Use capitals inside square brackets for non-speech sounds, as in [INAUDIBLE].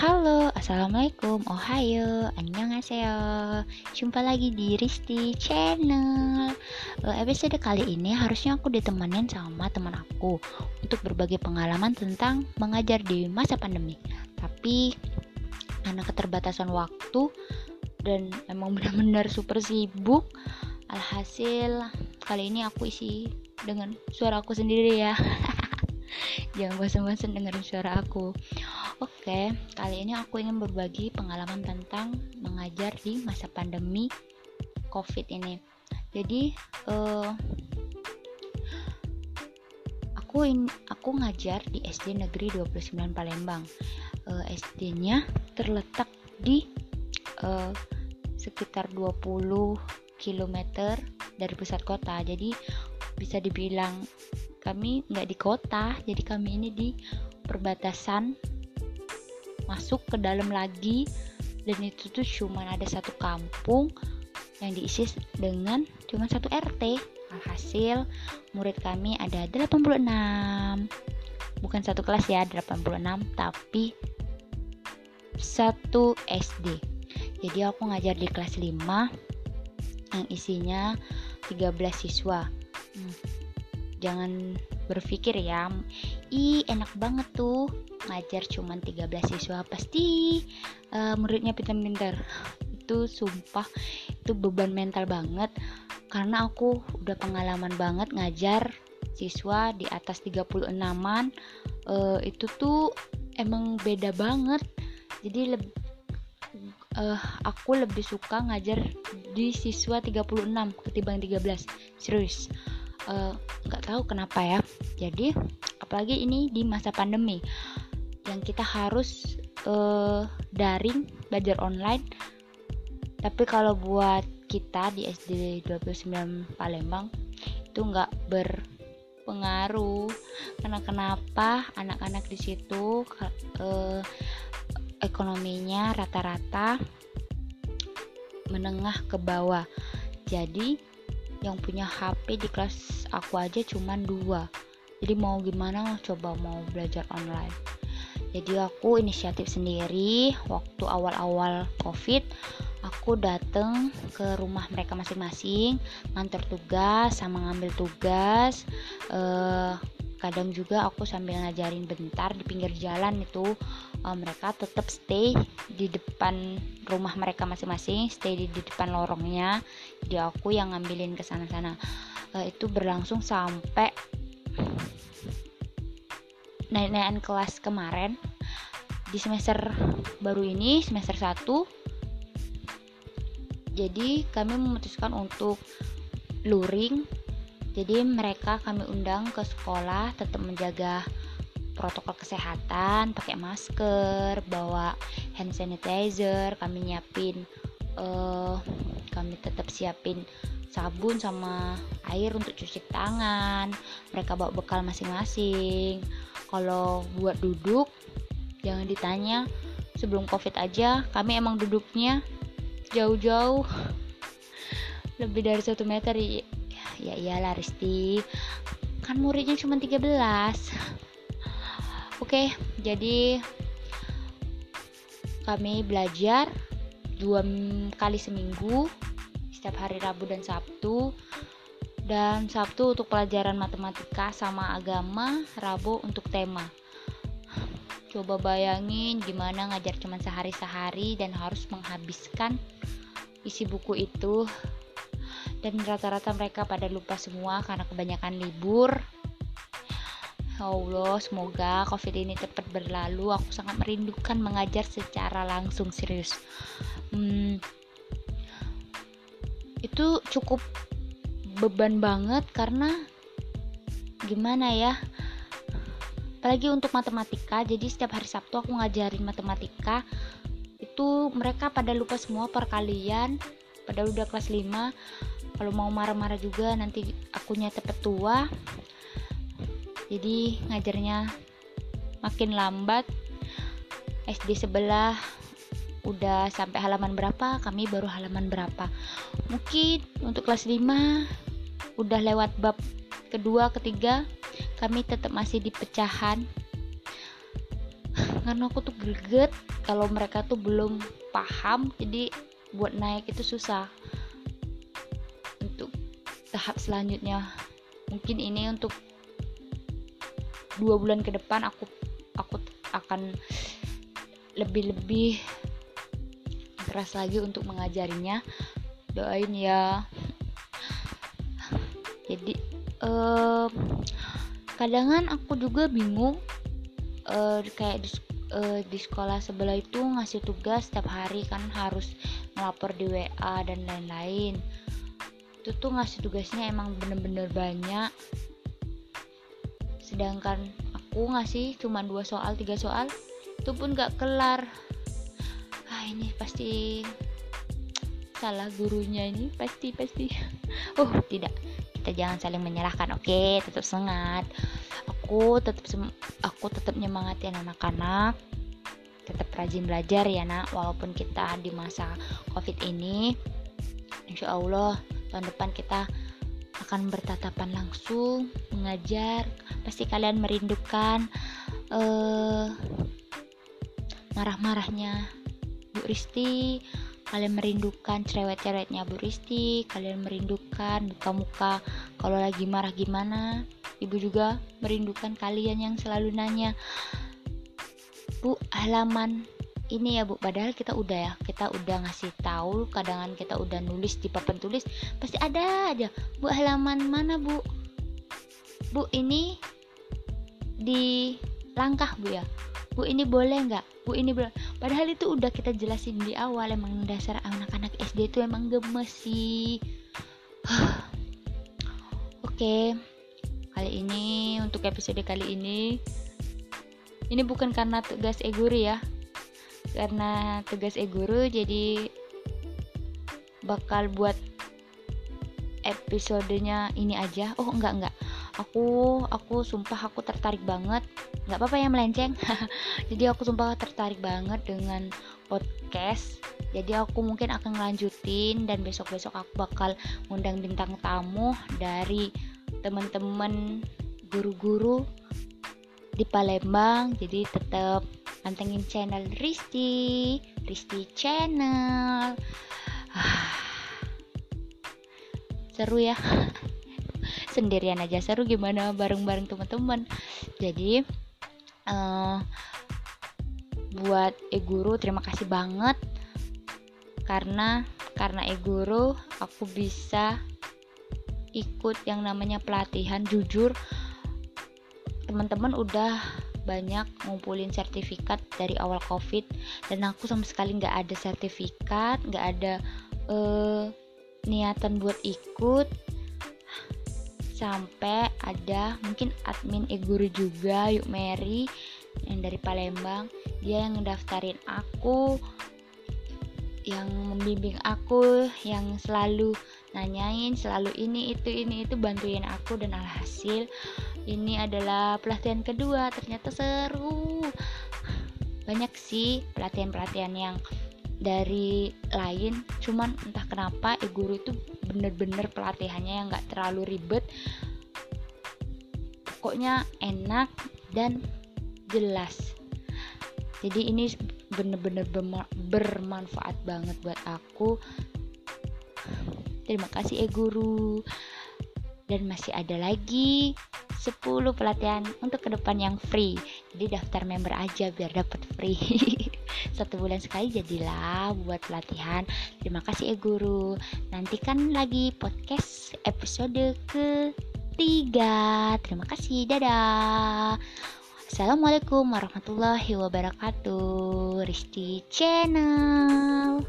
Halo, Assalamualaikum, Ohayo, Annyeonghaseyo. Jumpa lagi di Risti Channel. Uh, Episode kali ini harusnya aku ditemenin sama teman aku Untuk berbagi pengalaman tentang mengajar di masa pandemi. Tapi karena keterbatasan waktu Dan emang benar-benar super sibuk Alhasil kali ini aku isi dengan suara aku sendiri ya. [LAUGHS] Jangan bosan-bosan dengerin suara aku Oke, kali ini aku ingin berbagi pengalaman tentang mengajar di masa pandemi COVID ini. Jadi, uh, aku in, aku ngajar di SD Negeri 29 Palembang. Uh, eh, SD-nya terletak di uh, sekitar 20 km dari pusat kota. Jadi bisa dibilang kami nggak di kota, jadi kami ini di perbatasan masuk ke dalam lagi. Dan itu tuh cuma ada satu kampung yang diisi dengan cuma satu RT alhasil murid kami ada 86 bukan satu kelas ya 86 tapi satu SD jadi aku ngajar di kelas 5 yang isinya 13 siswa. Hmm, jangan berpikir ya ih enak banget tuh ngajar cuma 13 siswa pasti uh, muridnya pintar-pintar. Itu sumpah itu beban mental banget. Karena aku udah pengalaman banget ngajar siswa di atas 36an uh, itu tuh emang beda banget. Jadi lebih uh, aku lebih suka ngajar di siswa 36 ketimbang 13 serius nggak uh, tahu kenapa ya. Jadi apalagi ini di masa pandemi yang kita harus uh, daring belajar online. Tapi kalau buat kita di SD 29 Palembang itu nggak berpengaruh. Karena kenapa? Anak-anak di situ uh, ekonominya rata-rata menengah ke bawah. Jadi yang punya HP di kelas aku aja cuma dua. Jadi mau gimana coba mau belajar online jadi aku inisiatif sendiri waktu awal-awal covid aku dateng ke rumah mereka masing-masing ngantar tugas sama ngambil tugas. Uh, kadang juga aku sambil ngajarin bentar di pinggir jalan itu uh, mereka tetap stay di depan rumah mereka masing-masing stay di, di depan lorongnya. Jadi aku yang ngambilin ke sana-sana. Uh, itu berlangsung sampai naik-naikan kelas kemarin di semester baru ini semester 1 jadi kami memutuskan untuk luring. Jadi mereka kami undang ke sekolah tetap menjaga protokol kesehatan pakai masker bawa hand sanitizer kami nyiapin uh, kami tetap siapin sabun sama air untuk cuci tangan. Mereka bawa bekal masing-masing kalau buat duduk jangan ditanya sebelum covid aja kami emang duduknya jauh-jauh. [LAUGHS] Lebih dari satu meter ya, ya iyalah Risti kan muridnya cuma 13 [LAUGHS] oke jadi kami belajar dua kali seminggu setiap hari Rabu dan Sabtu dan Sabtu untuk pelajaran matematika sama agama, Rabu untuk tema. Coba bayangin gimana ngajar cuma sehari-sehari dan harus menghabiskan isi buku itu. Dan rata-rata mereka pada lupa semua karena kebanyakan libur. Ya Allah, semoga COVID ini cepat berlalu. Aku sangat merindukan mengajar secara langsung serius. Hmm, itu cukup beban banget karena gimana ya? Apalagi untuk matematika jadi setiap hari Sabtu aku ngajarin matematika. Itu mereka pada lupa semua perkalian pada udah kelas 5 kalau mau marah-marah juga nanti akunya cepet tua. Jadi ngajarnya makin lambat. SD sebelah udah sampai halaman berapa kami baru halaman berapa. Mungkin untuk kelas 5 udah lewat bab kedua ketiga kami tetap masih di pecahan. Karena aku tuh greget kalau mereka tuh belum paham jadi buat naik itu susah. Untuk tahap selanjutnya mungkin ini untuk dua bulan ke depan aku aku akan lebih-lebih keras lagi untuk mengajarinya. Doain ya. Jadi uh, kadangan aku juga bingung uh, kayak di, uh, di sekolah sebelah itu ngasih tugas setiap hari kan harus ngelapor di WA dan lain-lain. Itu tuh ngasih tugasnya emang bener-bener banyak. Sedangkan aku ngasih cuma dua soal tiga soal itu pun gak kelar ini pasti salah gurunya ini pasti pasti. [LAUGHS] Oh tidak. Kita jangan saling menyalahkan oke? Okay, tetap semangat. Aku tetap aku tetap nyemangatin anak-anak. Tetap rajin belajar ya nak walaupun kita di masa covid ini. Insya Allah tahun depan kita akan bertatapan langsung mengajar. Pasti kalian merindukan uh, marah-marahnya Bu Risti. Kalian merindukan cerewet-cerewetnya Bu Risti. Kalian merindukan muka-muka kalau lagi marah gimana. Ibu juga merindukan kalian yang selalu nanya Bu halaman ini ya Bu? Padahal kita udah ya kita udah ngasih tahu kadangan kita udah nulis di papan tulis pasti ada aja. Bu halaman mana Bu? Bu ini di langkah Bu ya. Bu ini boleh nggak? Bu ini boleh. Padahal itu udah kita jelasin di awal emang dasar anak-anak SD itu emang gemes sih. Oke. Okay. kali ini untuk episode kali ini ini bukan karena tugas e-guru ya. Karena tugas e-guru jadi bakal buat episodenya ini aja. Oh enggak enggak aku aku sumpah aku tertarik banget nggak apa-apa ya melenceng. [LAUGHS] Jadi aku sumpah tertarik banget dengan podcast. Jadi aku mungkin akan ngelanjutin dan besok-besok aku bakal ngundang bintang tamu dari teman-teman guru-guru di Palembang. Jadi tetap pantengin channel Risti Risti channel. [SIGHS] Seru ya. [LAUGHS] Sendirian aja seru gimana bareng-bareng teman-teman. Jadi uh, buat e-guru terima kasih banget. Karena karena e-guru aku bisa ikut yang namanya pelatihan jujur. Teman-teman udah banyak ngumpulin sertifikat dari awal covid dan aku sama sekali nggak ada sertifikat nggak ada uh, niatan buat ikut sampai ada mungkin admin e-guru juga yuk Mary yang dari Palembang. Dia yang ngedaftarin aku yang membimbing aku yang selalu nanyain selalu ini itu ini itu bantuin aku. Dan alhasil ini adalah pelatihan kedua. Ternyata seru. Banyak sih pelatihan-pelatihan yang dari lain cuman entah kenapa e-guru itu bener-bener pelatihannya yang nggak terlalu ribet. Pokoknya enak dan jelas. Jadi ini bener-bener bermanfaat banget buat aku. Terima kasih e guru. Dan masih ada lagi 10 pelatihan untuk ke depan yang free. Jadi daftar member aja biar dapat free [LAUGHS] satu bulan sekali jadilah buat pelatihan terima kasih ya guru. Nantikan lagi podcast episode ketiga. Terima kasih. Dadah. Assalamualaikum warahmatullahi wabarakatuh. Risti Channel